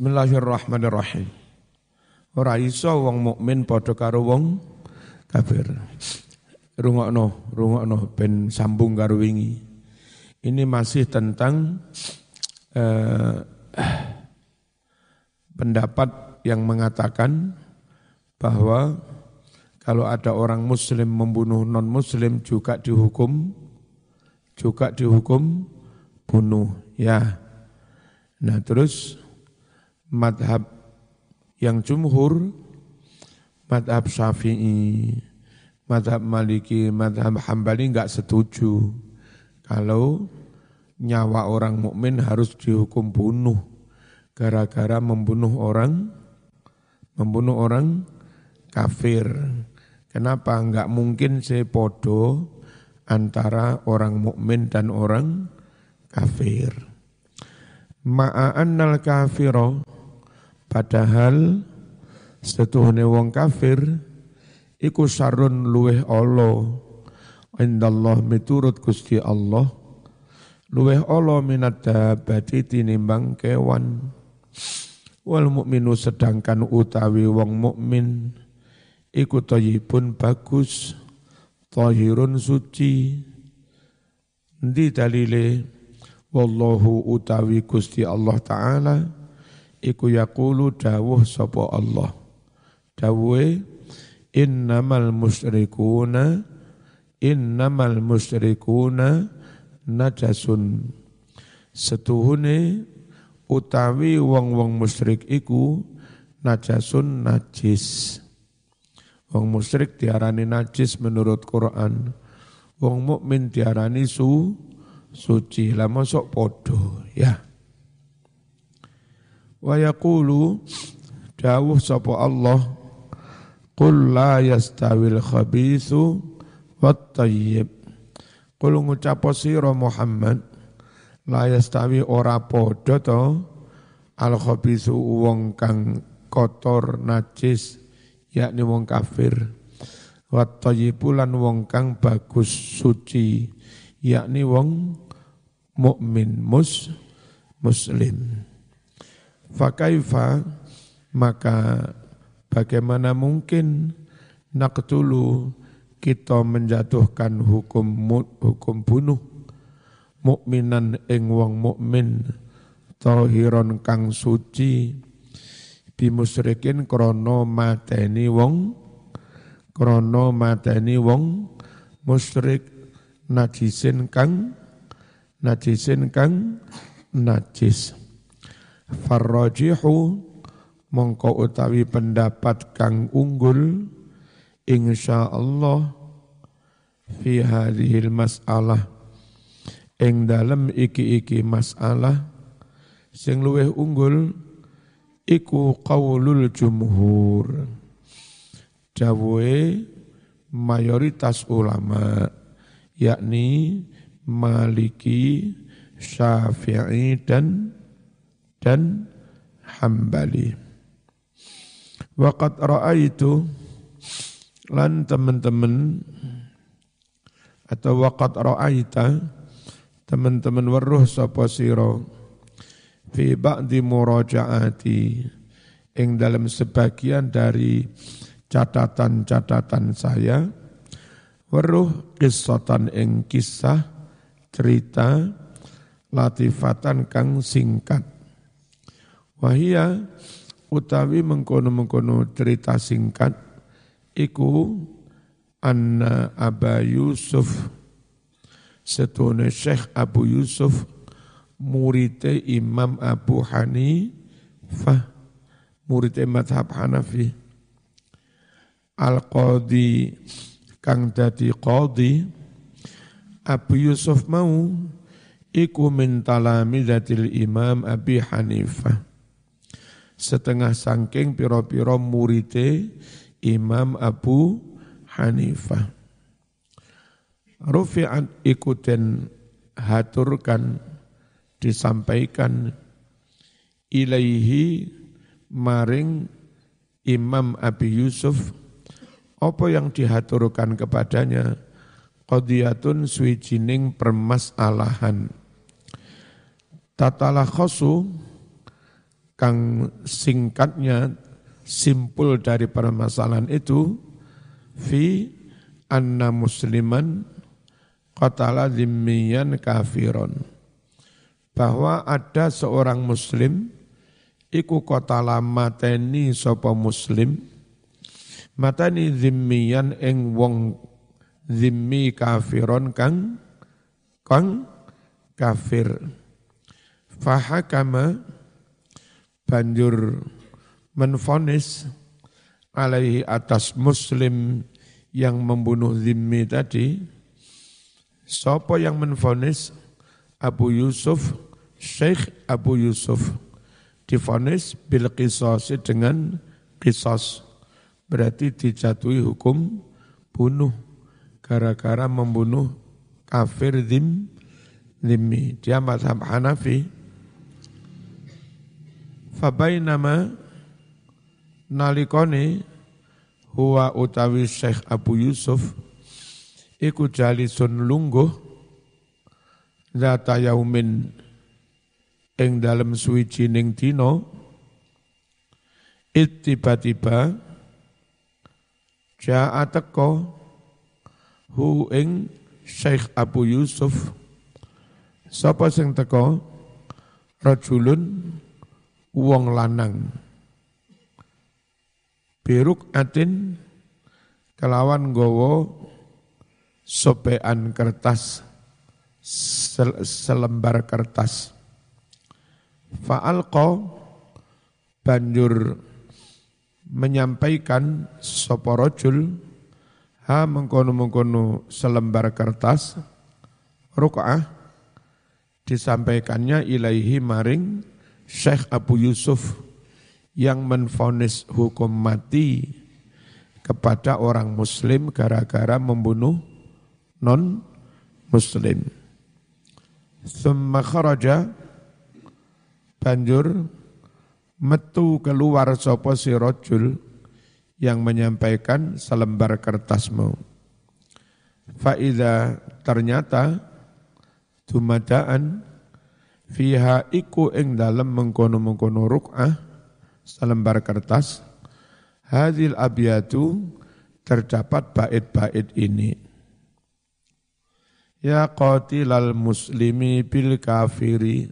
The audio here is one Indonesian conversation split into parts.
Bismillahirrahmanirrahim. Ora iso wong mukmin padha karo wong kafir. Rungokno, rungokno ben sambung karo wingi. Ini masih tentang eh, pendapat yang mengatakan bahwa kalau ada orang muslim membunuh non muslim juga dihukum juga dihukum bunuh ya. Nah terus madhab yang jumhur, madhab syafi'i, madhab maliki, madhab hambali enggak setuju kalau nyawa orang mukmin harus dihukum bunuh gara-gara membunuh orang membunuh orang kafir. Kenapa enggak mungkin sepodo antara orang mukmin dan orang kafir? Ma'annal kafiro Padahal setuhune wong kafir iku sarun luweh Allah indallah miturut Gusti Allah luweh Allah minat dabati tinimbang kewan. Wal mukminu sedangkan utawi wong mukmin iku thayyibun bagus tahirun suci. Ndi dalile? Wallahu utawi Gusti Allah taala iku yaqulu dawuh sapa Allah. Dawuhe innamal musyrikuna innamal musyrikuna najasun. Setuhune utawi wong-wong musyrik iku najasun najis. Wong musyrik diarani najis menurut Quran. Wong mukmin diarani su suci. Lah mosok podo ya Wa yaqulu dawuh sapa Allah Qul la yastawil khabithu wat tayyib Qul ngucap sira Muhammad la yastawi ora padha to al khabithu wong kang kotor najis yakni wong kafir. Wat tayyibulan wong kang bagus suci yakni wong mukmin mus muslim Fakaifa maka bagaimana mungkin naktulu kita menjatuhkan hukum hukum bunuh mukminan ing wong mukmin tahiron kang suci bimusrikin krono mateni wong krono mateni wong musyrik najisin kang najisin kang najis Farrajihu mongko utawi pendapat kang unggul insyaallah fi hadhil mas'alah. Ing dalem iki-iki masalah sing luweh unggul iku qaulul jumhur. Dawuhe mayoritas ulama yakni Maliki, Syafi'i dan dan Hambali. Waqat itu lan teman-teman atau waqat ra'aita teman-teman weruh sapa sira fi ba'di murajaati ing dalam sebagian dari catatan-catatan saya weruh kisatan ing kisah cerita latifatan kang singkat Wahia utawi mengkono-mengkono cerita singkat iku anna Aba Yusuf. Setune Syekh Abu Yusuf murite Imam Abu Hanifah murite madhab Hanafi. Al-Qadi kang dadi qadi Abu Yusuf mau iku min talamizatil Imam Abi Hanifah setengah sangking piro-piro murite Imam Abu Hanifah. Rufi'at ikutin haturkan disampaikan ilaihi maring Imam Abi Yusuf. Apa yang dihaturkan kepadanya? Qadiyatun suwijining permasalahan. Tatala khosu kang singkatnya simpul dari permasalahan itu fi anna musliman qatala zimmiyan kafiron. Bahwa ada seorang muslim iku qatala mateni sapa muslim matani zimmiyan ing wong zimmi kafiron kang kang kafir. Fahakama banjur menfonis alaihi atas muslim yang membunuh zimmi tadi. Sopo yang menfonis? Abu Yusuf Syekh Abu Yusuf. Difonis bil qisas dengan qisas berarti dijatuhi hukum bunuh gara-gara membunuh kafir zim zimmi. Dia mazhab Hanafi Fabainama nalikone huwa utawi Syekh Abu Yusuf iku jalisun lungguh zata yaumin ing dalem suwijining dina it tiba-tiba jaa teko hu ing Syekh Abu Yusuf. Sapa sing teko rajulun wong lanang. Biruk atin kelawan gowo sopean kertas selembar kertas. Fa'alqa banjur menyampaikan sapa rajul ha mengkono-mengkono selembar kertas ruk'ah disampaikannya ilaihi maring Syekh Abu Yusuf yang menfonis hukum mati kepada orang muslim gara-gara membunuh non muslim. Thumma kharaja banjur metu keluar sapa si rajul yang menyampaikan selembar kertasmu. Faida ternyata dumadaan fiha iku ing dalem mengkono-mengkono ruk'ah selembar kertas. Hadil abiyatu terdapat bait-bait ini. Ya qatilal muslimi bil kafiri.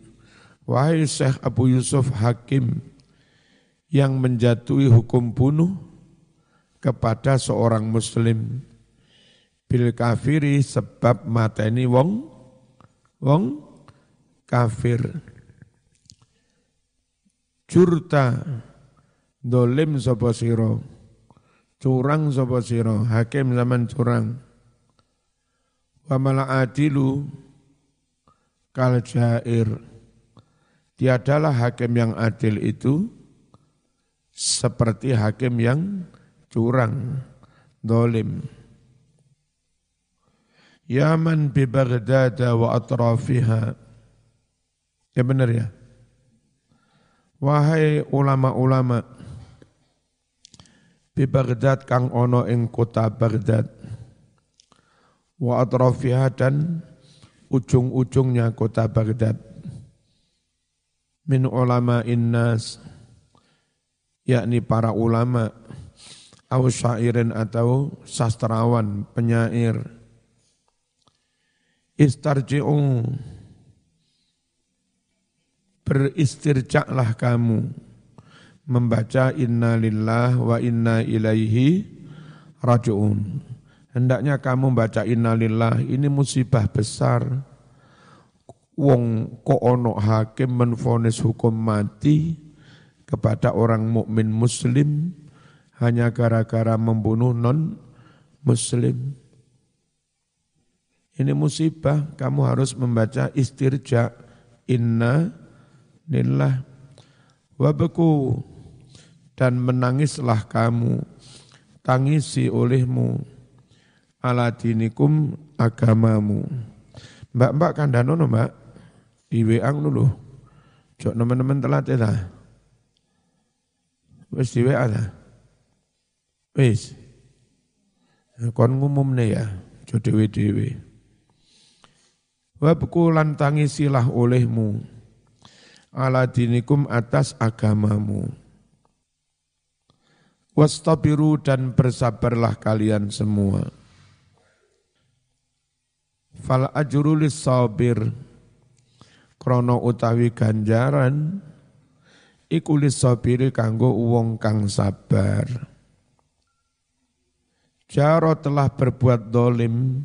Wahai Syekh Abu Yusuf Hakim yang menjatuhi hukum bunuh kepada seorang muslim. Bil kafiri sebab mateni wong wong kafir. Jurta dolim sapa sira. Curang sapa sira, hakim zaman curang. Wa mala adilu kal jair. Tiadalah hakim yang adil itu seperti hakim yang curang, dolim. Yaman bi Baghdad wa atrafiha Ya benar ya. Wahai ulama-ulama di Baghdad kang ono ing kota Baghdad wa atrafiha dan ujung-ujungnya kota Baghdad min ulama innas yakni para ulama atau syairin atau sastrawan penyair istarji'u beristirjaklah kamu membaca inna lillah wa inna ilaihi rajiun. Hendaknya kamu baca inna lillah ini musibah besar. Wong ono hakim menfonis hukum mati kepada orang mukmin muslim hanya gara-gara membunuh non muslim. Ini musibah, kamu harus membaca istirja inna lillah wabeku dan menangislah kamu tangisi olehmu ala dinikum agamamu. Mbak-mbak kandanono mbak? Di WA dulu jok teman-teman telat ya wis di WA ta? Wis. Kon ngumumne ya? Jok dewe-dewe. Wabku lan tangisilah olehmu ala dinikum atas agamamu. Wastabiru dan bersabarlah kalian semua. Fal ajrulis sabir krono utawi ganjaran iku sabiri kanggo wong kang sabar. Jaro telah berbuat dolim,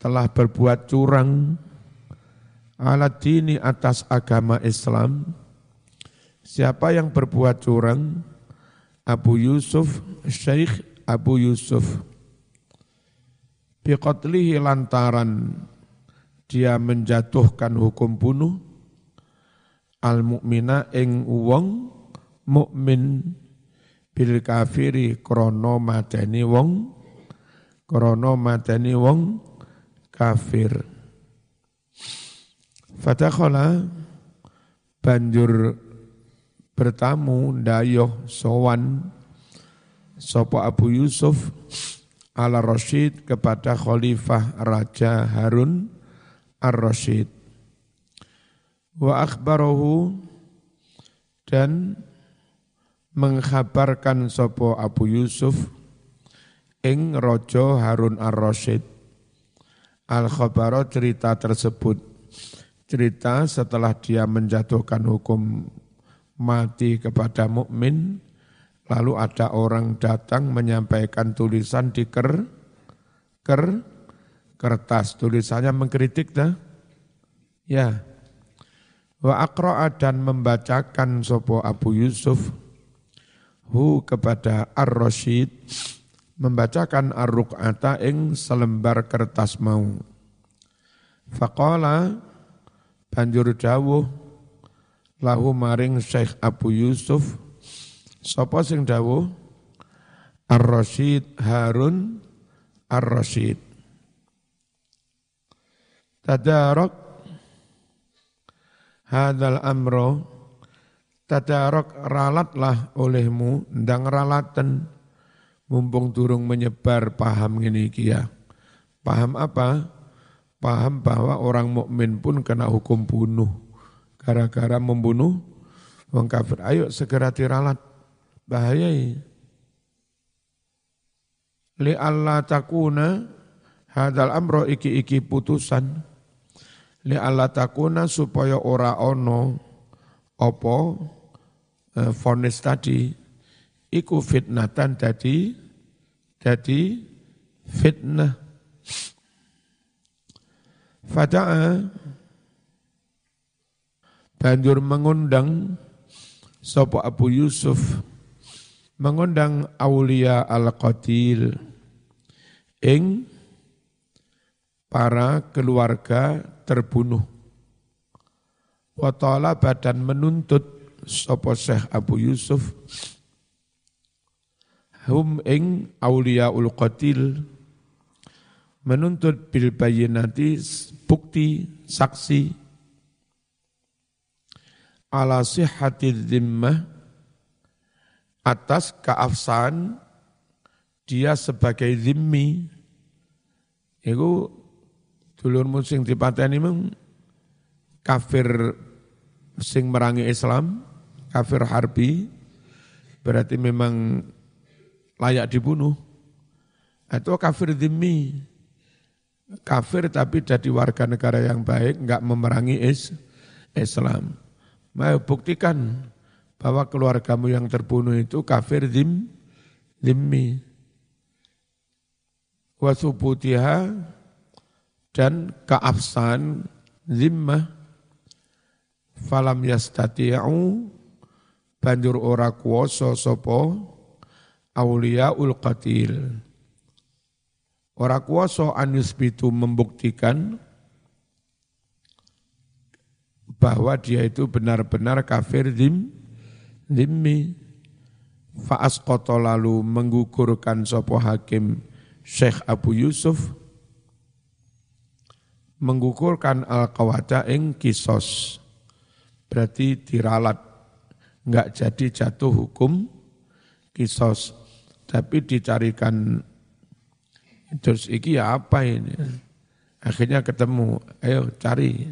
telah berbuat curang, ala dini atas agama Islam. Siapa yang berbuat curang? Abu Yusuf, Syekh Abu Yusuf. Biqatlihi lantaran dia menjatuhkan hukum bunuh al mukmina ing wong mukmin bil kafiri krono mateni wong krono mateni wong kafir Fatakhala banjur bertamu dayoh sowan sopo Abu Yusuf ala Rashid kepada Khalifah Raja Harun Ar-Rashid. Wa akhbarahu dan mengkhabarkan sopo Abu Yusuf ing rojo Harun Ar-Rasyid al khabaro cerita tersebut cerita setelah dia menjatuhkan hukum mati kepada mukmin lalu ada orang datang menyampaikan tulisan di ker ker kertas. Tulisannya mengkritik dah ya. Wa aqra'a dan membacakan sopo Abu Yusuf hu kepada Ar-Rasyid membacakan ar-ruq'ata ing selembar kertas mau. Faqala banjur dawuh lahu maring Syekh Abu Yusuf. Sapa sing dawuh? Ar-Rasyid Harun Ar-Rasyid. Tadarok hadal amro tadarok ralatlah olehmu ndang ralatan mumpung durung menyebar paham ini kia. Paham apa? Paham bahwa orang mukmin pun kena hukum bunuh gara-gara membunuh wong kafir. Ayo segera diralat. Bahaya. Li Allah takuna hadal amro iki-iki putusan li ala takuna supaya ora ono opo eh, fonis tadi iku fitnatan dadi dadi fitnah Fada'a banjur mengundang Sopo Abu Yusuf mengundang Aulia al-Qatil ing para keluarga terbunuh. Watala badan menuntut sopo Syekh Abu Yusuf hum ing ul qatil menuntut bil bayinati bukti saksi. Ala sihhati dhimmah atas keafsahan dia sebagai zimmi itu dulurmu sing dipateni mung kafir sing merangi Islam, kafir harbi, berarti memang layak dibunuh. Atau kafir dimi, kafir tapi jadi warga negara yang baik, enggak memerangi is, Islam. Mau buktikan bahwa keluargamu yang terbunuh itu kafir dim, dimi. Wasubutiha dan keabsahan zimmah falam yastati'u banjur ora kuwasa sapa ul qatil ora kuwasa an yusbitu membuktikan bahwa dia itu benar-benar kafir zim zimmi faas lalu menggugurkan sopo hakim Syekh Abu Yusuf mengukurkan al-qawada ing kisos. Berarti diralat. Enggak jadi jatuh hukum kisos. Tapi dicarikan terus iki ya apa ini? Akhirnya ketemu, ayo cari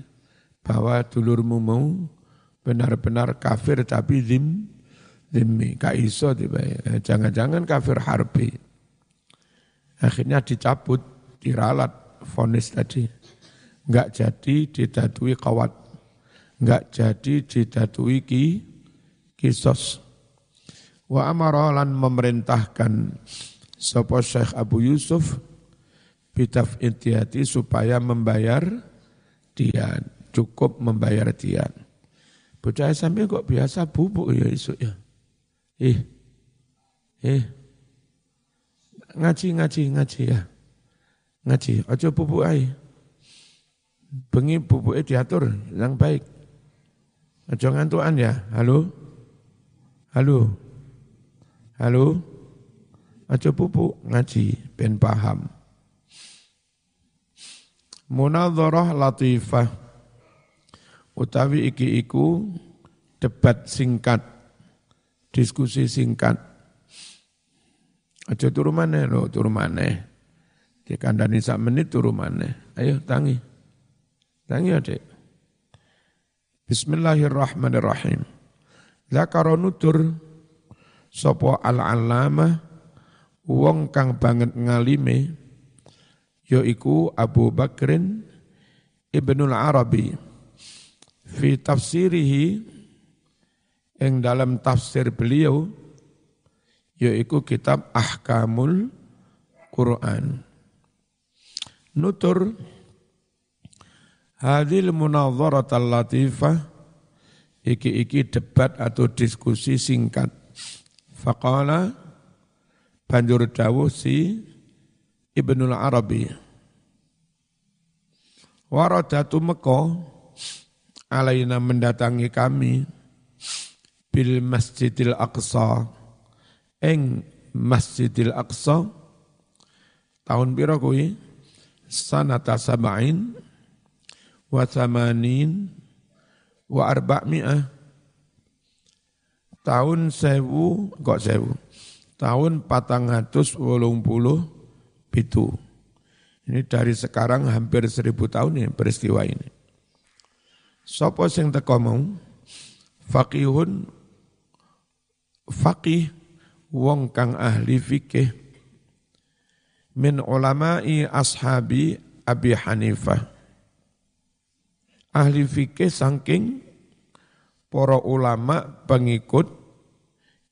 bahwa dulurmu mau benar-benar kafir tapi zim zimmi ka iso dibayar. Jangan-jangan kafir harbi. Akhirnya dicabut, diralat vonis tadi. Enggak jadi didatui kawat. Enggak jadi didatui ki kisos. Wa amarolan memerintahkan sopo Syekh Abu Yusuf bitaf intihati supaya membayar dia cukup membayar dia. Bocah sampai kok biasa bubuk ya isu ya. Eh, eh, ngaji ngaji ngaji ya, ngaji. Ojo bubuk ay. Bengi bubuknya diatur yang baik. Ojo ngantuan ya. Halo, halo, halo. Ojo bubuk ngaji ben paham. Munadharah latifah utawi iki iku debat singkat, diskusi singkat. Aja turu maneh lho, turu maneh. Dikandani sak menit turu maneh. Ayo tangi. Tangi Adik. Bismillahirrahmanirrahim. Zakaro nutur sapa al-allamah wong kang banget ngalime yaiku Abu Bakrin Ibnul Arabi fi tafsirihi yang dalam tafsir beliau yaitu kitab Ahkamul Quran. Nutur hadil munadharat latifah iki-iki debat atau diskusi singkat. Faqala banjur dawuh si Ibnul Arabi. Waradatu Mekah alaina mendatangi kami bil Masjidil Aqsa. Eng Masjidil Aqsa tahun pira kuwi? Sanata sab'in wa thamanin wa arba'mi'ah tahun sewu kok sewu? Tahun patang atus wolung puluh pitu ini dari sekarang hampir seribu tahun ini peristiwa ini. Sopo sing teko mau? Faqihun faqih wong kang ahli fikih. Min ulama'i ashabi Abi Hanifah. Ahli fikih saking para ulama pengikut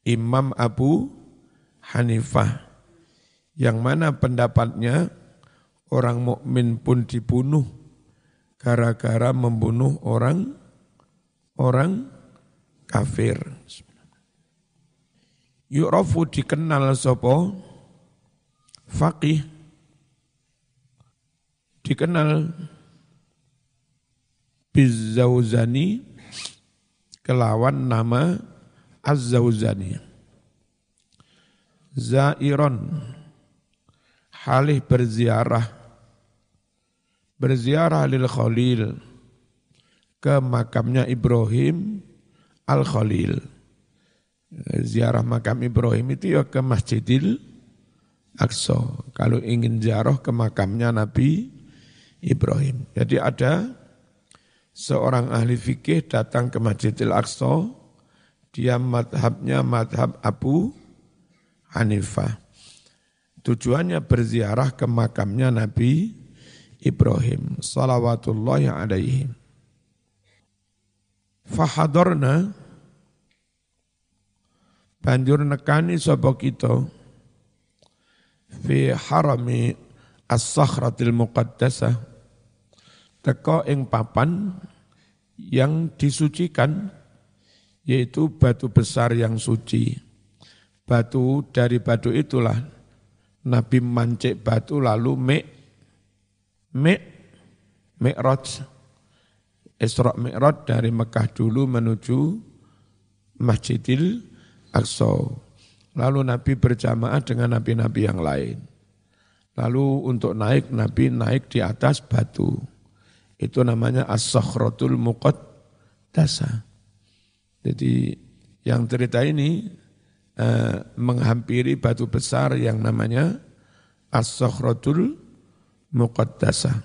Imam Abu Hanifah yang mana pendapatnya orang mukmin pun dibunuh gara-gara membunuh orang orang kafir. Yu'rafu dikenal sopo faqih dikenal bizauzani kelawan nama Az-Zauzani. Zairon halih berziarah berziarah lil Khalil ke makamnya Ibrahim Al Khalil. Ziarah makam Ibrahim itu ya ke Masjidil Aqsa. Kalau ingin ziarah ke makamnya Nabi Ibrahim. Jadi ada seorang ahli fikih datang ke Masjidil Aqsa, dia madhabnya madhab Abu Hanifah. Tujuannya berziarah ke makamnya Nabi Ibrahim salawatullahi alaihi. Fahadorna banjur nekani sapa kita fi harami as-sakhratil muqaddasah teko ing papan yang disucikan yaitu batu besar yang suci. Batu dari batu itulah Nabi mancik batu lalu mek Mi' Mi'raj Isra Mi'raj dari Mekah dulu menuju Masjidil Aqsa. Lalu Nabi berjamaah dengan nabi-nabi yang lain. Lalu untuk naik Nabi naik di atas batu. Itu namanya As-Sakhratul Muqaddasa. Jadi yang cerita ini eh, menghampiri batu besar yang namanya As-Sakhratul muqaddasah.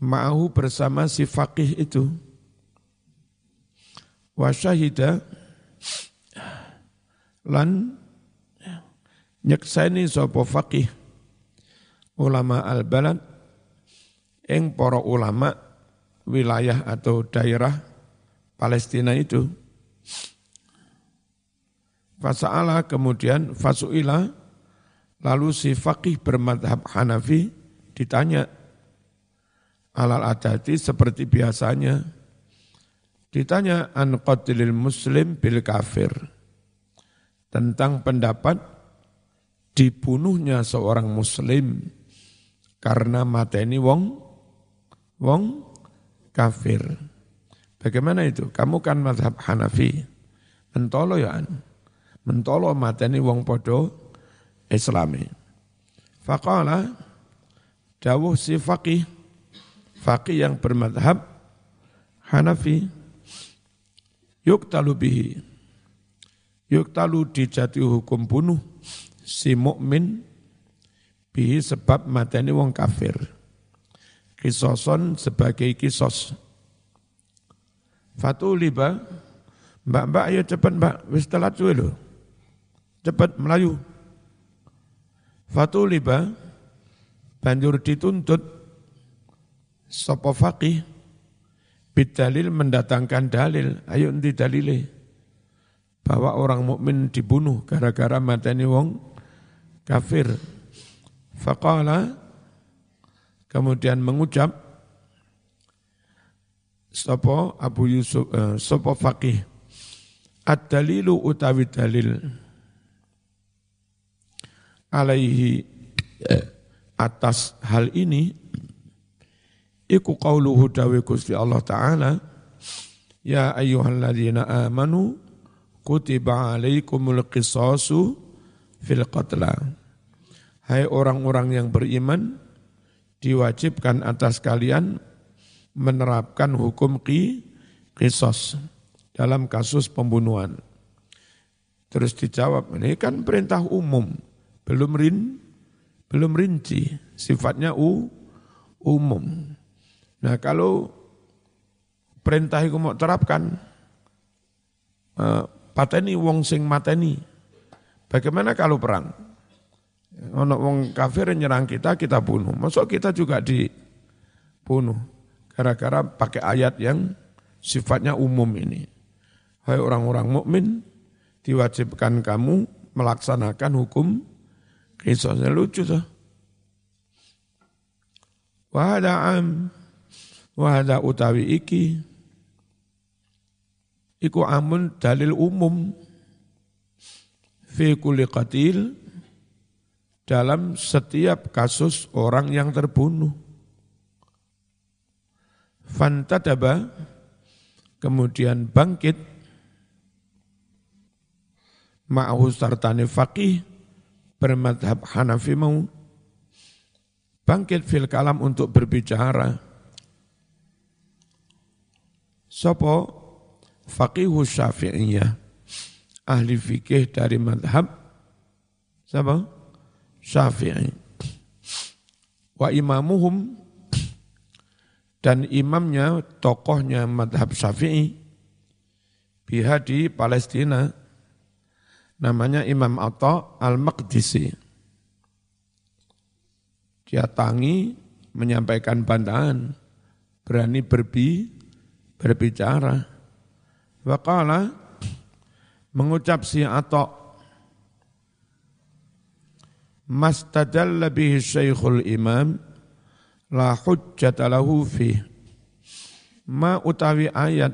Ma'ahu bersama si faqih itu. wa syahida lan nyekseni sapa faqih ulama al-balad ing para ulama wilayah atau daerah Palestina itu Fasa'ala kemudian fasu'ila lalu si faqih bermadhab Hanafi ditanya alal adati seperti biasanya ditanya an qatilil muslim bil kafir tentang pendapat dibunuhnya seorang muslim karena mateni wong wong kafir. Bagaimana itu? Kamu kan mazhab Hanafi. Mentolo ya an. Mentolo mateni wong podo Islami. Faqala dawuh si faqih faqih yang bermadhab Hanafi yuktalu bihi yuktalu dijati hukum bunuh si mukmin bihi sebab mateni wong kafir. Kisoson sebagai kisos. Fatuliba, mbak-mbak ayo cepat mbak, wis telat suwe lho. Cepat Melayu. Fatuliba, banjur dituntut sopo faqih, bidalil mendatangkan dalil, ayo nanti dalile bahwa orang mukmin dibunuh gara-gara mateni wong kafir. Faqala kemudian mengucap Sopo Abu Yusuf eh, Fakih Ad-dalilu utawi dalil alaihi eh, atas hal ini iku qauluhu dawe Gusti Allah taala ya ayyuhalladzina amanu kutiba alaikumul qisasu fil qatla hai orang-orang yang beriman diwajibkan atas kalian menerapkan hukum ki kisos dalam kasus pembunuhan. Terus dijawab, ini kan perintah umum, belum rin, belum rinci, sifatnya u, umum. Nah kalau perintah itu mau terapkan, uh, pateni wong sing mateni, bagaimana kalau perang? Ono wong kafir nyerang kita, kita bunuh. Masuk kita juga dibunuh. Gara-gara pakai ayat yang sifatnya umum ini. Hai orang-orang mukmin, diwajibkan kamu melaksanakan hukum kisahnya lucu tuh. Wahada am, wahada utawi iki, iku amun dalil umum, fi kulli qatil, dalam setiap kasus orang yang terbunuh. Fantadaba kemudian bangkit ma'ahu sartani faqih bermadhab Hanafi mau bangkit fil kalam untuk berbicara. Sopo faqihu syafi'iyah ahli fikih dari madhab siapa? Syafi'i. Wa imamuhum dan imamnya, tokohnya madhab Syafi'i, biha di Palestina, namanya Imam Atta Al-Maqdisi. Dia tangi menyampaikan bantahan, berani berbi, berbicara. Wakala mengucap si Atta mastadalla bihi syekhul imam la hujjata lahu fi ma utawi ayat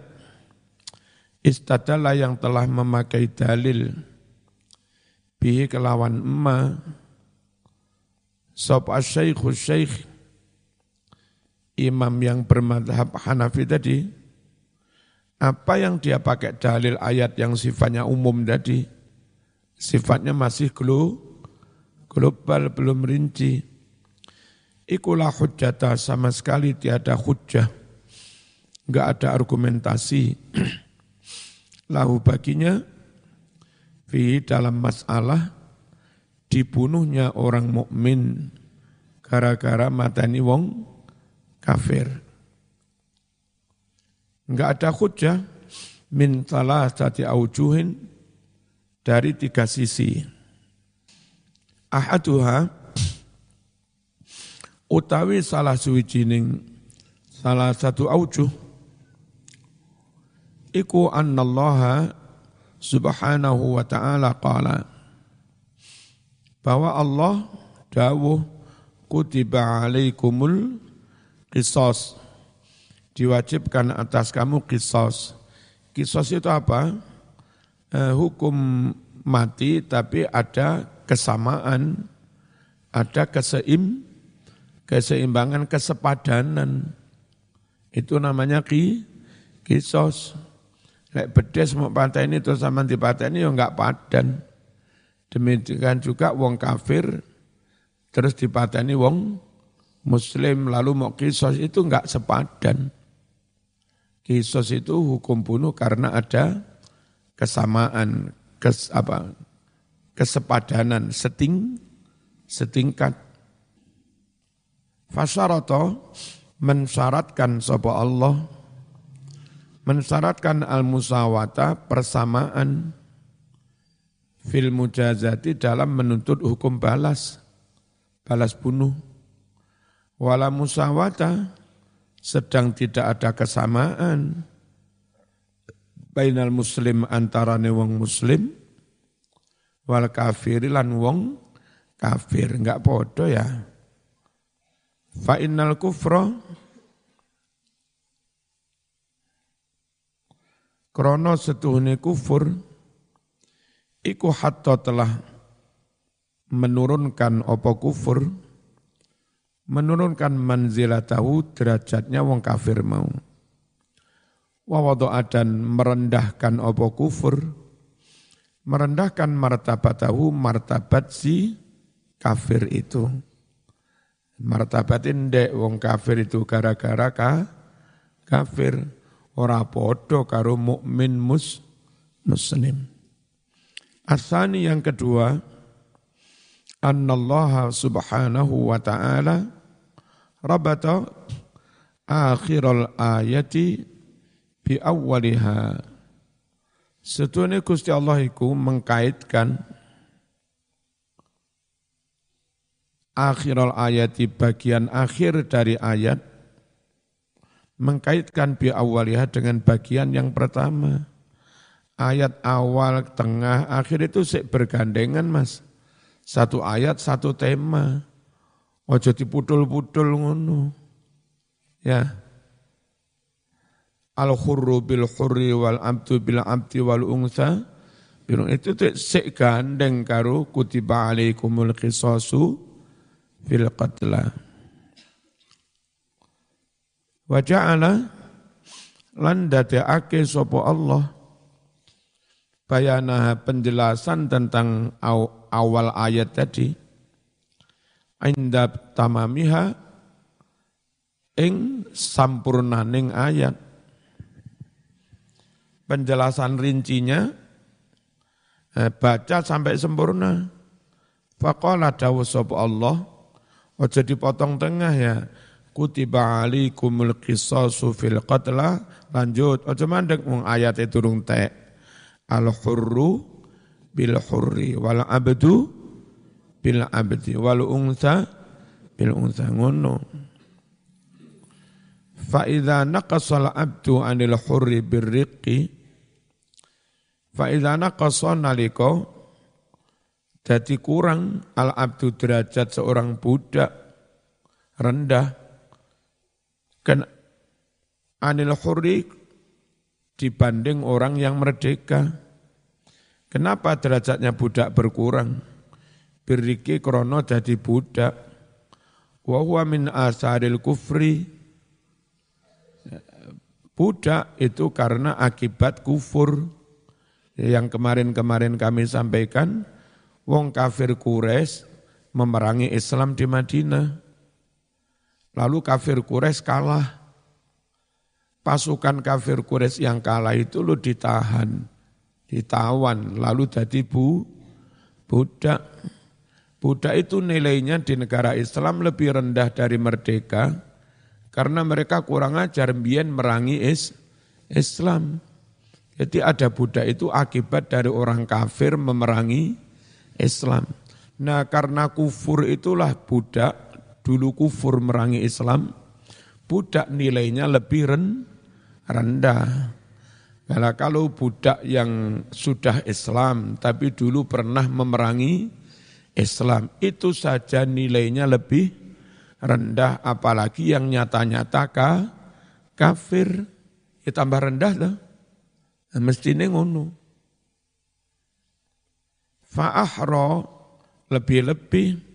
istadalla yang telah memakai dalil bihi kelawan ma sop asyaikhu syaikh imam yang bermadhab Hanafi tadi apa yang dia pakai dalil ayat yang sifatnya umum tadi sifatnya masih global global belum rinci. Ikulah hujjata sama sekali tiada hujjah. Enggak ada argumentasi. Lahu baginya fi dalam masalah dibunuhnya orang mukmin gara-gara matani wong kafir. Enggak ada hujjah min thalathati aujuhin dari tiga sisi. Ahaduha utawi salah suwijining salah satu aujuh iku annallaha subhanahu wa ta'ala qala bahwa Allah dawuh kutiba alaikumul qisas diwajibkan atas kamu qisas qisas itu apa? Eh, hukum mati tapi ada kesamaan ada keseim keseimbangan kesepadanan. Itu namanya ki kisos lek bedes mau ini terus sama ini ya enggak padan demikian juga wong kafir terus dipateni wong muslim lalu mau kisos itu enggak sepadan. Kisos itu hukum bunuh karena ada kesamaan, kes, apa, kesepadanan, seting, setingkat. Fasaroto mensyaratkan sopa Allah, mensyaratkan al-musawata persamaan fil mujazati dalam menuntut hukum balas balas bunuh. Wala musawata sedang tidak ada kesamaan bainal muslim antara wong muslim wal kafir lan wong kafir enggak podo ya fa innal kufra krono setuhne kufur iku hatta telah menurunkan opo kufur, menurunkan manzilatahu derajatnya wong kafir mau. Wawadoa dan merendahkan opo kufur, merendahkan martabatahu martabat si kafir itu. Martabat indek wong kafir itu gara-gara ka, kafir ora podo karo mukmin mus muslim. Asani yang kedua, annallaha subhanahu wa ta'ala rabata akhiral ayati bi awwaliha Setune Gusti Allah iku mengkaitkan akhiral ayati bagian akhir dari ayat mengkaitkan bi awwaliha dengan bagian yang pertama. Ayat awal, tengah, akhir itu bergandengan mas. Satu ayat, satu tema. Ojo diputul-putul ngono. Ya. Al khurru bil khurri wal abdu bil abdi wal. Bilang itu tuh sek gandeng karo kutiba alaikumul qisasu fil qatla. Wa ja'ala lan dadekake sapa Allah bayana penjelasan tentang awal ayat tadi. Inda tamamiha ing sampurnaning ayat. Penjelasan rincinya eh, baca sampai sempurna. Faqala dawu sapa Allah ojo dipotong tengah ya kutiba alikumul qisasu fil qatla. Lanjut. Ojo mandek mung ayat itu durung tek. Al hurru bil hurri wal abdu bil abdi wal unsa bil unsa ngono. Fa idza naqasa al abdu anil hurri bir riqi fa idza naqasa nalika jadi kurang al abdu derajat seorang budak rendah kan anil hurri dibanding orang yang merdeka. Kenapa derajatnya budak berkurang? Biriki krono jadi budak. Wa huwa min asaril kufri. Budak itu karena akibat kufur. Yang kemarin-kemarin kami sampaikan, wong kafir Quraisy memerangi Islam di Madinah. Lalu kafir Quraisy kalah pasukan kafir Quraisy yang kalah itu lu ditahan, ditawan, lalu jadi bu, budak. Budak itu nilainya di negara Islam lebih rendah dari merdeka, karena mereka kurang ajar biar merangi is, Islam. Jadi ada budak itu akibat dari orang kafir memerangi Islam. Nah karena kufur itulah budak, dulu kufur merangi Islam, budak nilainya lebih rendah. Kalau kalau budak yang sudah Islam tapi dulu pernah memerangi Islam, itu saja nilainya lebih rendah apalagi yang nyata-nyata kafir. Ya tambah rendah lah. Nah, mestinya ngono. Fa'ahra lebih-lebih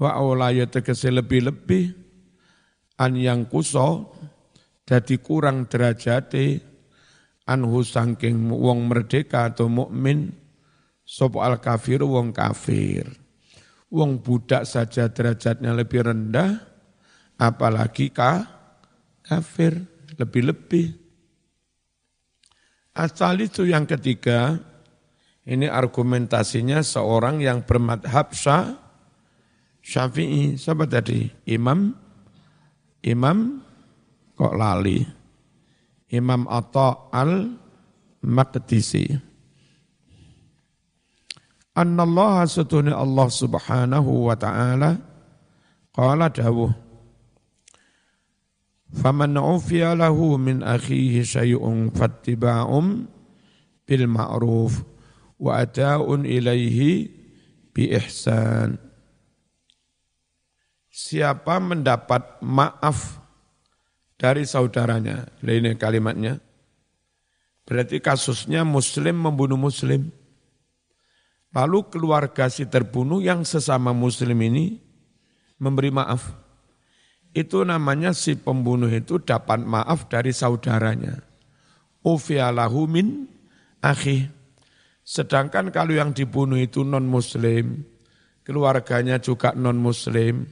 wa awlaya tegese lebih-lebih an yang kuso jadi kurang derajate anhu sangking wong merdeka atau mukmin sop al kafir wong kafir. Wong budak saja derajatnya lebih rendah apalagi ka kafir lebih-lebih. Asal itu yang ketiga, ini argumentasinya seorang yang bermadhab syah, syafi'i. Siapa tadi? Imam? Imam? Kok lali? Imam Atta al-Maqdisi. Annallaha sutuni Allah subhanahu wa ta'ala qala dawuh Faman ufiya lahu min akhihi syai'un fattiba'um bil ma'ruf wa ata'un ilaihi bi ihsan. Siapa mendapat maaf dari saudaranya, ini kalimatnya. Berarti kasusnya muslim membunuh muslim. Lalu keluarga si terbunuh yang sesama muslim ini memberi maaf itu namanya si pembunuh itu dapat maaf dari saudaranya. Ufialahu min akhi. Sedangkan kalau yang dibunuh itu non-muslim, keluarganya juga non-muslim,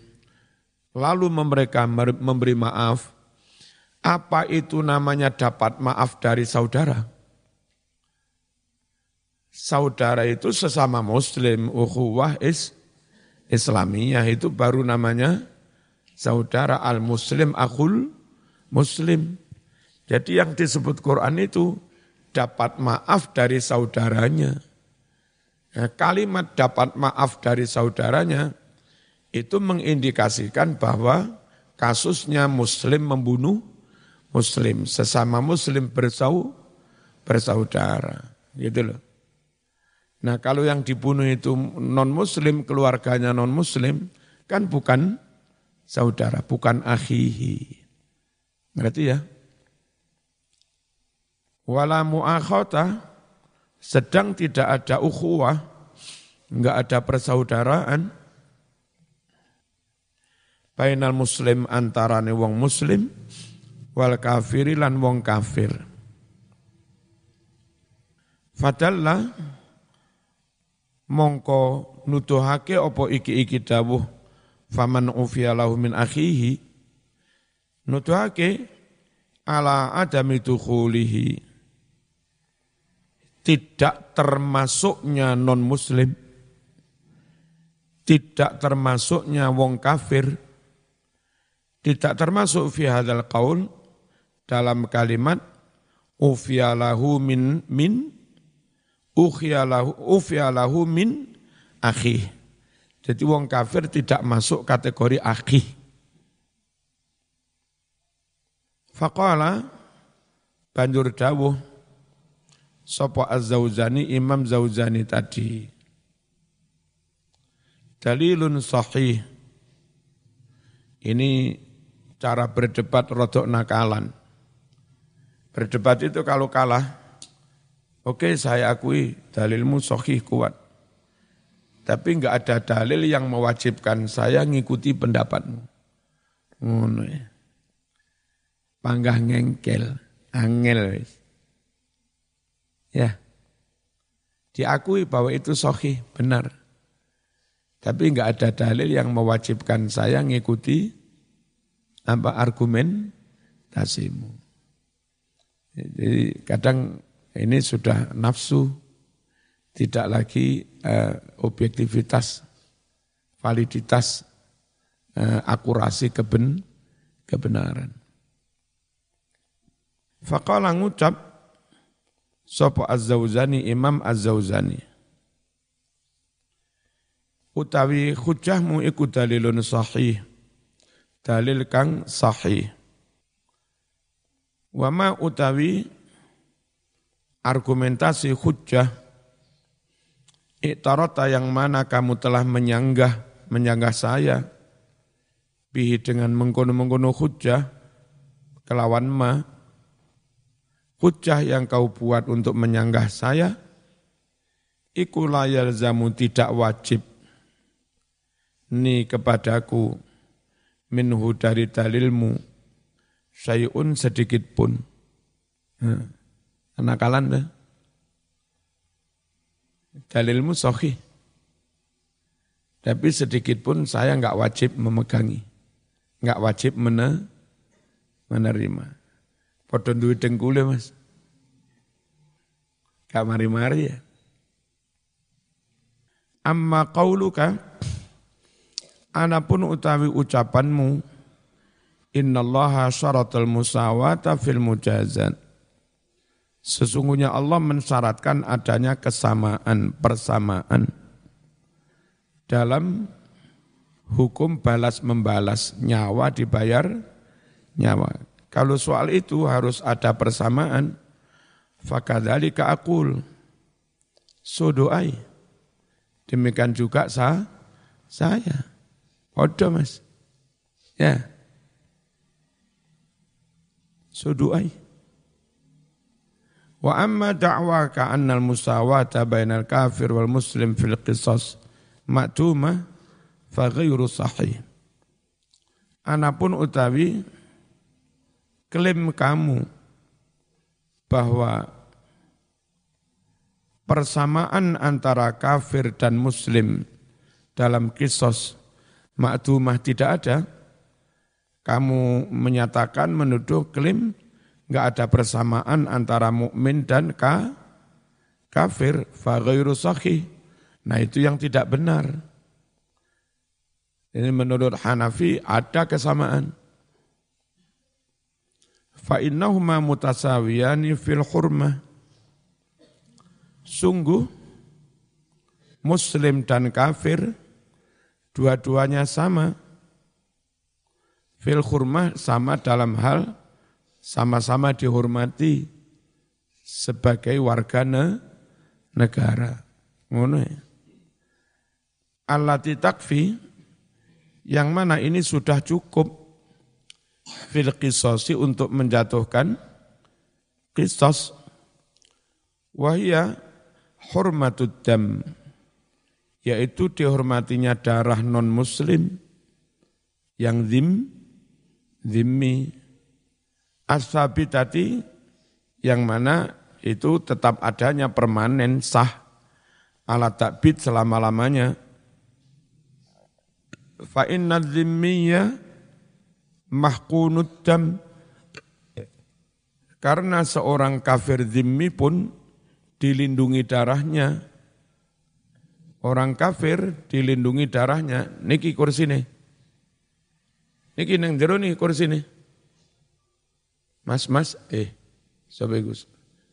lalu mereka memberi maaf, apa itu namanya dapat maaf dari saudara? Saudara itu sesama muslim, ukhuwah is Islamiyah itu baru namanya saudara al-muslim akhul muslim. Jadi yang disebut Quran itu dapat maaf dari saudaranya. Nah, kalimat dapat maaf dari saudaranya itu mengindikasikan bahwa kasusnya muslim membunuh muslim, sesama muslim bersau, bersaudara. Gitu loh. Nah kalau yang dibunuh itu non muslim, keluarganya non muslim, kan bukan saudara, bukan akhihi. Ngerti ya? Wala mu'akhata, sedang tidak ada ukhuwah, enggak ada persaudaraan, bainal muslim antarane wong muslim, wal kafiri lan wong kafir. Fadalla mongko nutuhake opo iki-iki dawuh faman ufiya lahu min akhihi nutuhake ala adami dukhulihi tidak termasuknya non muslim tidak termasuknya wong kafir tidak termasuk fi hadzal qaul dalam kalimat ufiya lahu min min ufiya lahu ufiya lahu min akhihi jadi wong kafir tidak masuk kategori akhi. Faqala banjur dawuh sapa Az-Zauzani Imam Zauzani tadi. Dalilun sahih. Ini cara berdebat rodok nakalan. Berdebat itu kalau kalah, oke okay, saya akui dalilmu sahih kuat. Tapi enggak ada dalil yang mewajibkan saya ngikuti pendapatmu. Ngono ya. Panggah ngengkel, angel. Ya. Diakui bahwa itu sohi, benar. Tapi enggak ada dalil yang mewajibkan saya ngikuti apa argumen tasimu. Jadi kadang ini sudah nafsu, tidak lagi uh, objektivitas, validitas, uh, akurasi keben, kebenaran. Faqala ngucap Sopo Az-Zauzani Imam Az-Zauzani. Utawi hujahmu iku dalilun sahih. Dalil kang sahih. Wama utawi argumentasi hujah Iktarota yang mana kamu telah menyanggah, menyanggah saya, bihi dengan mengkono-mengkono hujah, kelawan ma, hujah yang kau buat untuk menyanggah saya, iku layar zamu tidak wajib ni kepadaku minhu dari dalilmu syai'un sedikit pun. Kenakalan deh. Dalilmu sahih. Tapi sedikit pun saya enggak wajib memegangi. Enggak wajib mene, menerima. Podon duit dengkule mas. Gak mari-mari ya. Amma qauluka Anapun utawi ucapanmu Innallaha syaratul musawata fil mujazat Sesungguhnya Allah mensyaratkan adanya kesamaan, persamaan dalam hukum balas membalas nyawa dibayar nyawa. Kalau soal itu harus ada persamaan, fakadhalika akul so doai. Demikian juga sah, saya. Odo mas. Ya. So doai. Wa amma da'waka annal musawata bainal kafir wal muslim fil qisas maktuma fa ghairu sahih. Anapun utawi klaim kamu bahwa persamaan antara kafir dan muslim dalam kisos maktumah tidak ada, kamu menyatakan menuduh klaim nggak ada persamaan antara mukmin dan ka, kafir, fa sahih. Nah itu yang tidak benar. Ini menurut Hanafi ada kesamaan. Fa innahuma mutasawiyani fil hurmah. Sungguh muslim dan kafir dua-duanya sama. Fil hurmah sama dalam hal sama-sama dihormati sebagai warga negara. Ngono ya. Takfi yang mana ini sudah cukup fil qisosi untuk menjatuhkan kisos wahia hormatud dam yaitu dihormatinya darah non muslim yang zim zimmi tadi yang mana itu tetap adanya permanen sah alat takbid selama-lamanya. Fa inna dhimmiyya mahkunud dam. Karena seorang kafir zimmi pun dilindungi darahnya. Orang kafir dilindungi darahnya. Niki kursi nih. Niki neng jero nih kursi nih. Mas, mas, eh, sapa iku?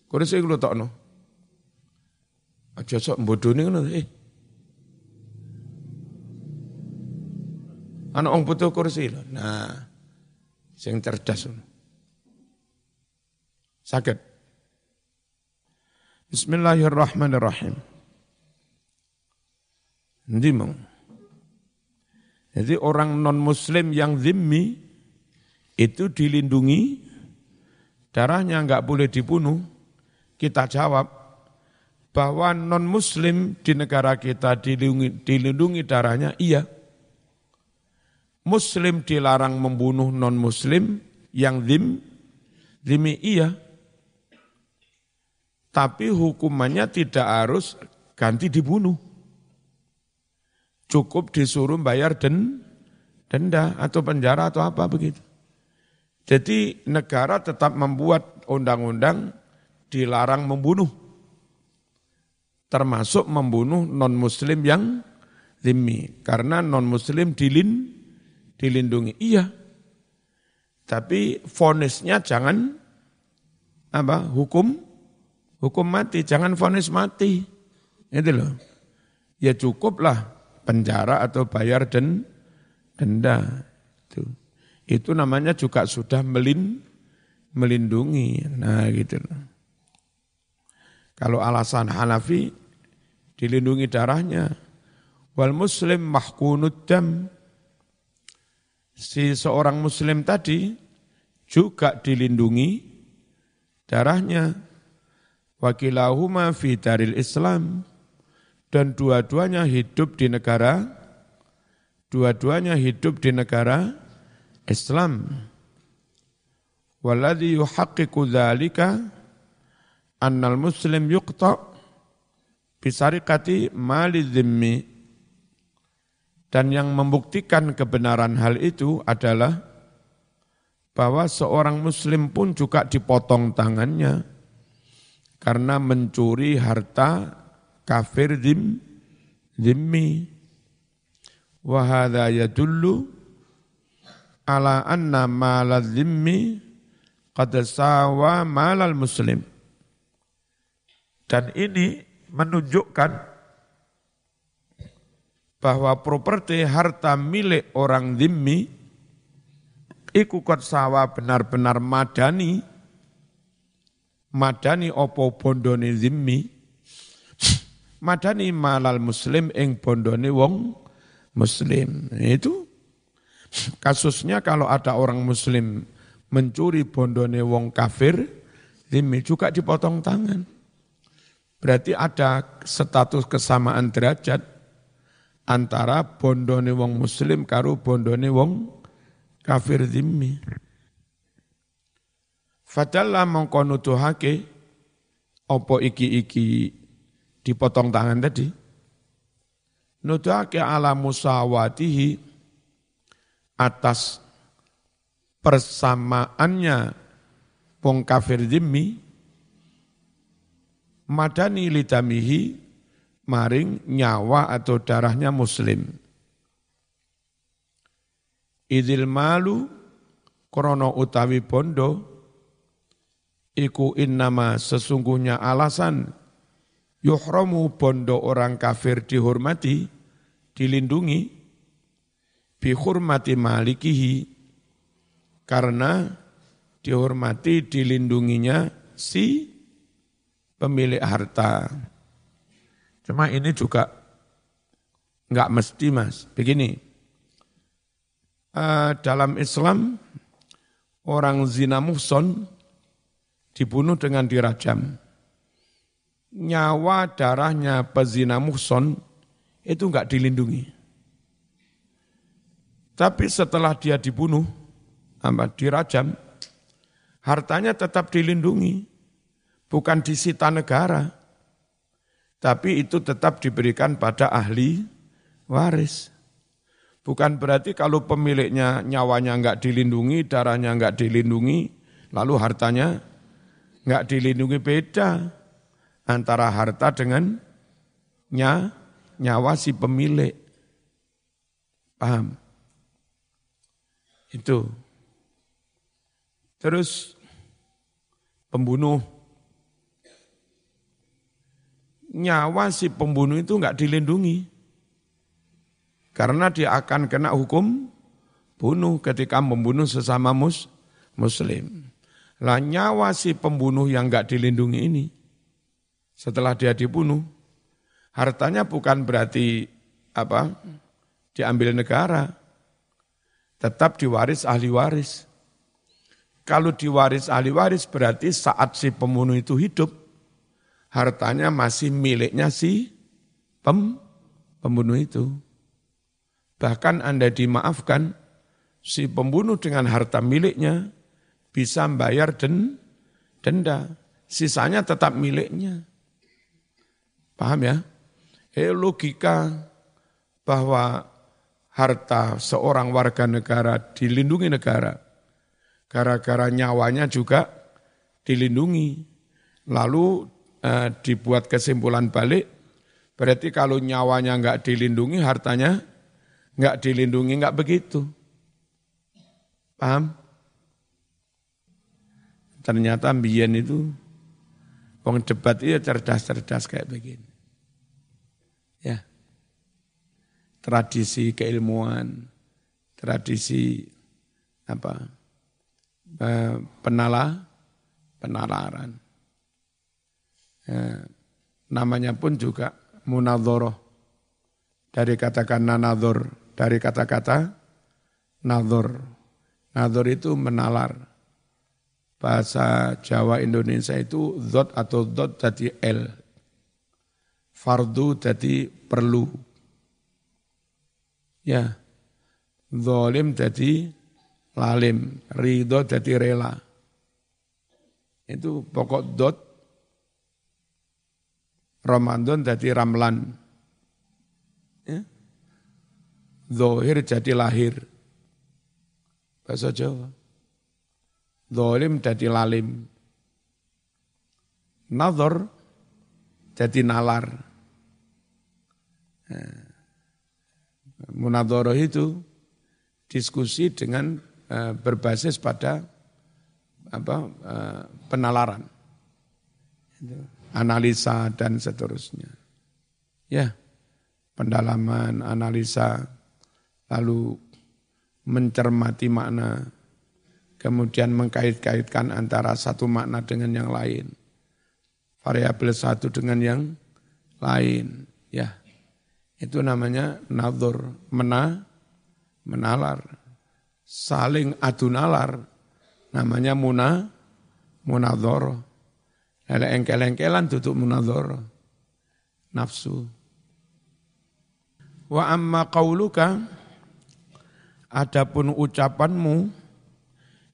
Kursi iku tokno. Aja sok bodoni ngono, eh. Ana wong butuh kursi lho. Nah, sing cerdas. Sakit. Bismillahirrahmanirrahim. Mau. Jadi orang non muslim yang zimmi itu dilindungi darahnya enggak boleh dibunuh, kita jawab bahwa non-muslim di negara kita dilindungi, dilindungi darahnya, iya. Muslim dilarang membunuh non-muslim yang zim, zimi iya. Tapi hukumannya tidak harus ganti dibunuh. Cukup disuruh bayar den, denda atau penjara atau apa begitu. Jadi negara tetap membuat undang-undang dilarang membunuh. Termasuk membunuh non-muslim yang zimmi. Karena non-muslim dilin, dilindungi. Iya. Tapi fonisnya jangan apa hukum Hukum mati, jangan vonis mati. Itu loh. Ya cukuplah penjara atau bayar den, denda. Itu. Itu namanya juga sudah melin, melindungi. Nah gitu. Kalau alasan Hanafi dilindungi darahnya. Wal muslim mahkunud dam. Si seorang muslim tadi juga dilindungi darahnya. Wakilahuma fi daril Islam. Dan dua-duanya hidup di negara, dua-duanya hidup di negara Islam. Waladhi yuhaqiqu dhalika annal muslim yuqta bisarikati mali zimmi. Dan yang membuktikan kebenaran hal itu adalah bahwa seorang muslim pun juga dipotong tangannya karena mencuri harta kafir zim, zimmi. Wahada yadullu ala anna malal zimmi qad sawa malal muslim. Dan ini menunjukkan bahwa properti harta milik orang zimmi iku kot sawa benar-benar madani madani opo bondone zimmi madani malal muslim ing bondone wong muslim itu kasusnya kalau ada orang muslim mencuri bondone wong kafir zimmi juga dipotong tangan berarti ada status kesamaan derajat antara bondone wong muslim karo bondone wong kafir zimmi. Fadalla mongko opo iki-iki dipotong tangan tadi. Nuduhake ala musawatihi atas persamaannya wong kafir zimmi madani lidamihi maring nyawa atau darahnya muslim. Idil malu krono utawi bondo iku innama sesungguhnya alasan yuhramu bondo orang kafir dihormati, dilindungi, bihurmati malikihi, karena dihormati dilindunginya si pemilik harta. Cuma ini juga enggak mesti mas. Begini, uh, dalam Islam orang zina muhson dibunuh dengan dirajam. Nyawa darahnya pezina muhson itu enggak dilindungi. Tapi setelah dia dibunuh, apa, dirajam, hartanya tetap dilindungi, bukan disita negara, tapi itu tetap diberikan pada ahli waris. Bukan berarti kalau pemiliknya nyawanya enggak dilindungi, darahnya enggak dilindungi, lalu hartanya enggak dilindungi beda antara harta dengan nya, nyawa si pemilik. Paham? Itu. Terus pembunuh nyawa si pembunuh itu enggak dilindungi. Karena dia akan kena hukum bunuh ketika membunuh sesama mus, muslim. Lah nyawa si pembunuh yang enggak dilindungi ini, setelah dia dibunuh, hartanya bukan berarti apa diambil negara, tetap diwaris ahli waris. Kalau diwaris ahli waris berarti saat si pembunuh itu hidup, hartanya masih miliknya si pem, pembunuh itu. Bahkan Anda dimaafkan, si pembunuh dengan harta miliknya bisa membayar den, denda. Sisanya tetap miliknya. Paham ya? Eh, logika bahwa harta seorang warga negara dilindungi negara. Gara-gara nyawanya juga dilindungi. Lalu eh, dibuat kesimpulan balik, berarti kalau nyawanya enggak dilindungi, hartanya nggak dilindungi, nggak begitu. Paham? Ternyata Bian itu Wong debat itu cerdas-cerdas kayak begini. Ya. Tradisi keilmuan, tradisi apa? Eh, penala, penalaran. Ya, namanya pun juga munadhoroh. Dari katakan nanadhor, dari kata-kata nadhor. Nadhor itu menalar bahasa Jawa Indonesia itu zot atau dot jadi L. Fardu jadi perlu. Ya. Zolim jadi lalim. Ridho jadi rela. Itu pokok dot. Ramadan jadi ramlan. Ya. Zohir jadi lahir. Bahasa Jawa. Zolim jadi lalim. Nazar jadi nalar. Nah, Munadoroh itu diskusi dengan uh, berbasis pada apa uh, penalaran, analisa dan seterusnya. Ya, pendalaman, analisa, lalu mencermati makna kemudian mengkait-kaitkan antara satu makna dengan yang lain, variabel satu dengan yang lain, ya itu namanya nadur, mena, menalar, saling adu nalar, namanya muna, munador, lele engkel-engkelan tutup munador, nafsu. Wa amma qauluka, adapun ucapanmu,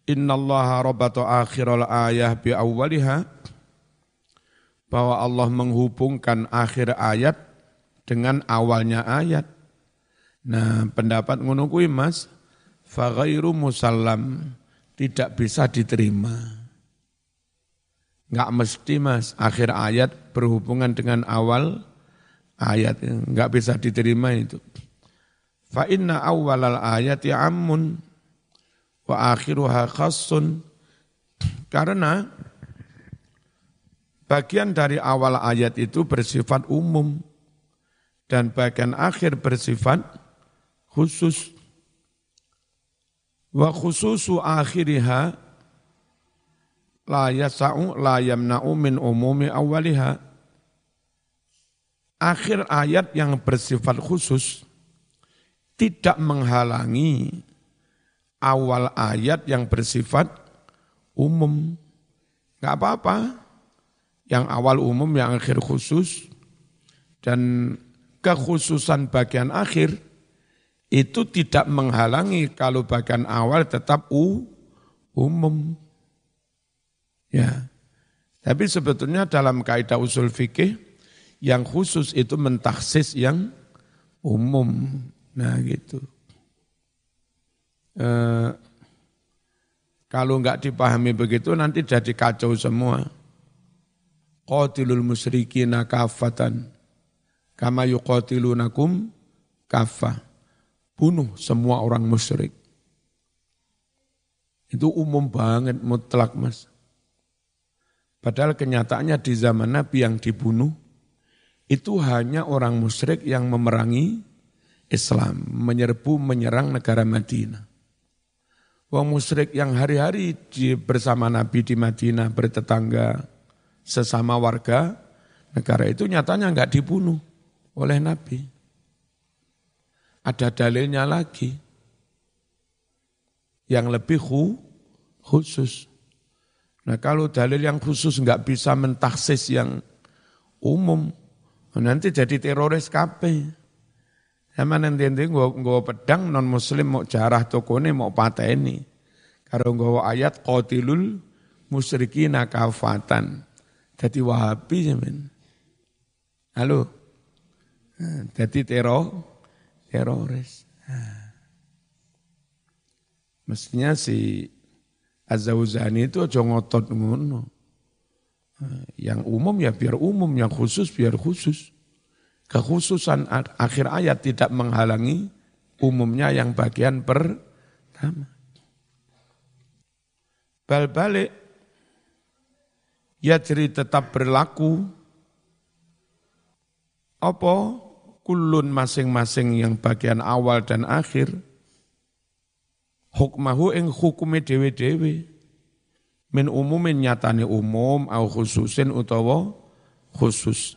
Innallaha rabata akhiral ayah bi awwaliha bahwa Allah menghubungkan akhir ayat dengan awalnya ayat. Nah, pendapat ngono kuwi Mas, fa musallam tidak bisa diterima. Enggak mesti Mas, akhir ayat berhubungan dengan awal ayat, enggak bisa diterima itu. Fa inna awwalal ayati ammun wa akhiruha khassun karena bagian dari awal ayat itu bersifat umum dan bagian akhir bersifat khusus wa khususu akhiriha la yasa'u la yamna'u min umumi awaliha akhir ayat yang bersifat khusus tidak menghalangi awal ayat yang bersifat umum. Enggak apa-apa. Yang awal umum, yang akhir khusus. Dan kekhususan bagian akhir itu tidak menghalangi kalau bagian awal tetap u, umum. Ya. Tapi sebetulnya dalam kaidah usul fikih yang khusus itu mentaksis yang umum. Nah gitu eh, kalau enggak dipahami begitu nanti jadi kacau semua. Qatilul musyrikina kafatan kama yuqatilunakum kafah. Bunuh semua orang musyrik. Itu umum banget mutlak mas. Padahal kenyataannya di zaman Nabi yang dibunuh itu hanya orang musyrik yang memerangi Islam, menyerbu, menyerang negara Madinah. Wong musyrik yang hari-hari bersama Nabi di Madinah bertetangga sesama warga negara itu nyatanya enggak dibunuh oleh Nabi. Ada dalilnya lagi yang lebih khusus. Nah kalau dalil yang khusus enggak bisa mentaksis yang umum, nanti jadi teroris kape. Sama nanti-nanti gue pedang non muslim mau jarah tokone mau pateni. Kalau gue ayat qatilul musyrikina kafatan. Jadi wahabi men. Halo. Jadi teror, teroris. Mestinya si Azawuzani itu aja ngotot ngono. Yang umum ya biar umum, yang khusus biar khusus. Kekhususan akhir ayat tidak menghalangi umumnya yang bagian pertama. Bal balik Ya jadi tetap berlaku. Apa? Kulun masing-masing yang bagian awal dan akhir. Hukmahu ing hukume dewe-dewe. Min umumin nyatane umum, au khususin utawa khusus.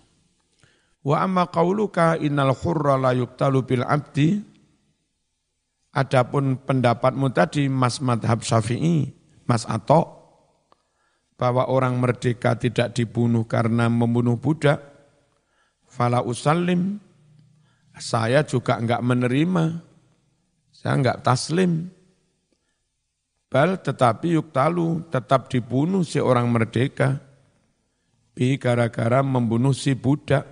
Wa amma qauluka innal khurra la yuktalu bil abdi. Adapun pendapatmu tadi Mas Madhab Syafi'i, Mas Atok, bahwa orang merdeka tidak dibunuh karena membunuh budak, fala usallim, saya juga enggak menerima, saya enggak taslim. Bal tetapi yuktalu, tetap dibunuh si orang merdeka. Bi gara-gara membunuh si budak.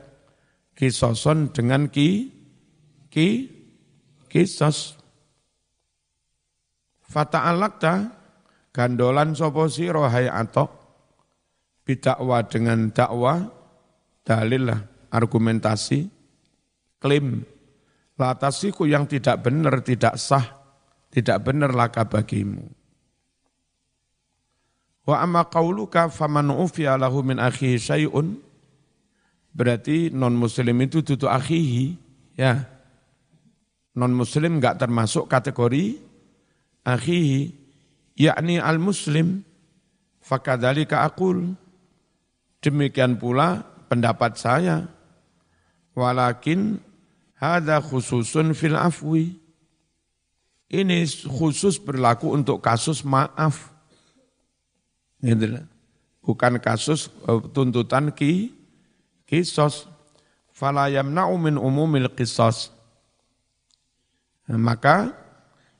Kisoson dengan ki, ki, kisos. Fata'alakta, gandolan sopo siro hai atok bidakwa dengan dakwah dalil lah argumentasi klaim. Latasiku yang tidak benar tidak sah tidak benar laka bagimu. Wa amma qauluka faman ufiya lahu min akhihi syai'un. Berarti non muslim itu tutu akhihi ya. Non muslim enggak termasuk kategori akhihi. Yakni al-muslim, fakadhalika akul. Demikian pula pendapat saya. Walakin hada khususun fil afwi. Ini khusus berlaku untuk kasus maaf. Gitu Bukan kasus eh, tuntutan ki, kisos. Fala yamna'u min umumil kisos. Maka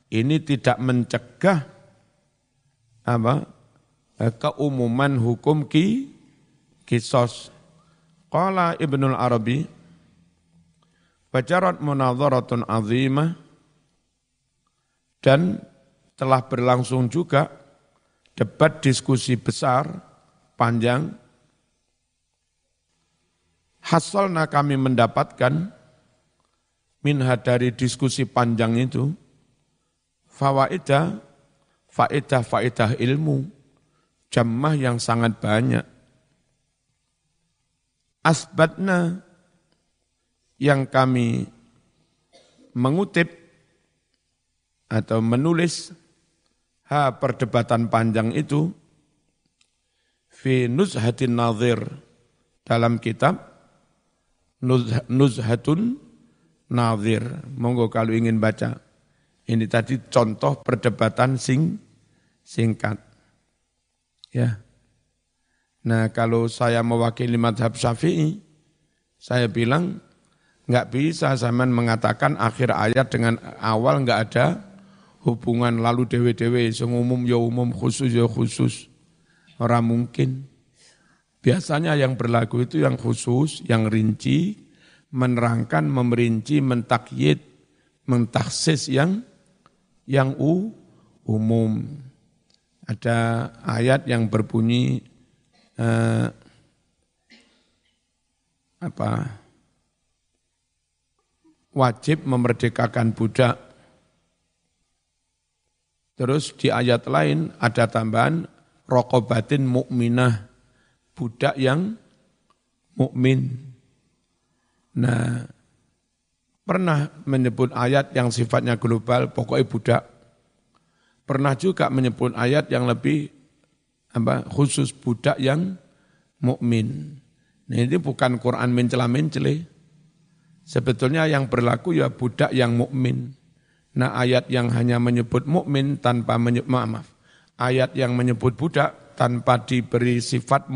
ini tidak mencegah apa eh, keumuman hukum ki kisos. Qala Ibnul Arabi Bajarat munadharatun azimah dan telah berlangsung juga debat diskusi besar, panjang. Hasalna kami mendapatkan minha dari diskusi panjang itu, fawaidah faedah-faedah ilmu, jamah yang sangat banyak. Asbatna yang kami mengutip atau menulis ha perdebatan panjang itu fi nuzhatin nazir dalam kitab nuzhatun nazir monggo kalau ingin baca ini tadi contoh perdebatan sing singkat. Ya. Nah kalau saya mewakili madhab syafi'i, saya bilang nggak bisa zaman mengatakan akhir ayat dengan awal nggak ada hubungan lalu dewe-dewe. Sing umum ya umum khusus ya khusus. Orang mungkin. Biasanya yang berlaku itu yang khusus yang rinci menerangkan memerinci mentakyid mentaksis yang yang u, umum. Ada ayat yang berbunyi eh, apa wajib memerdekakan budak. Terus di ayat lain ada tambahan rokobatin mukminah budak yang mukmin. Nah, pernah menyebut ayat yang sifatnya global, pokoknya budak pernah juga menyebut ayat yang lebih apa khusus budak yang mukmin. Nah, ini bukan Quran mencela-mencele. Sebetulnya yang berlaku ya budak yang mukmin. Nah, ayat yang hanya menyebut mukmin tanpa menyebut maaf. Ayat yang menyebut budak tanpa diberi sifat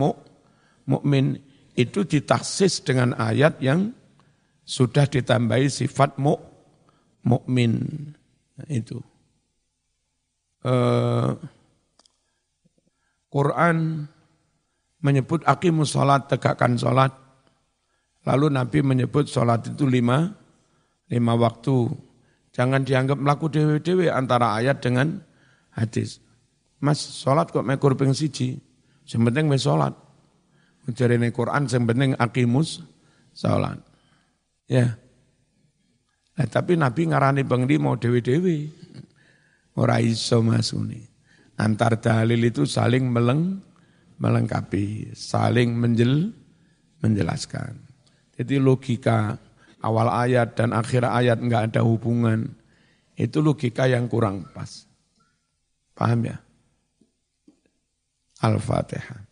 mukmin itu ditaksis dengan ayat yang sudah ditambahi sifat mukmin. Nah, itu eh, Quran menyebut akimus sholat, tegakkan sholat. Lalu Nabi menyebut sholat itu lima, lima waktu. Jangan dianggap melaku dewe-dewe antara ayat dengan hadis. Mas, sholat kok mekur ping siji. Yang penting sholat. Mencari Quran, yang akimus sholat. Ya. Nah, tapi Nabi ngarani bangdi mau dewe-dewe. Ora iso Mas Uni. Antar dalil itu saling meleng melengkapi, saling menjel, menjelaskan. Jadi logika awal ayat dan akhir ayat enggak ada hubungan, itu logika yang kurang pas. Paham ya? Al-Fatihah.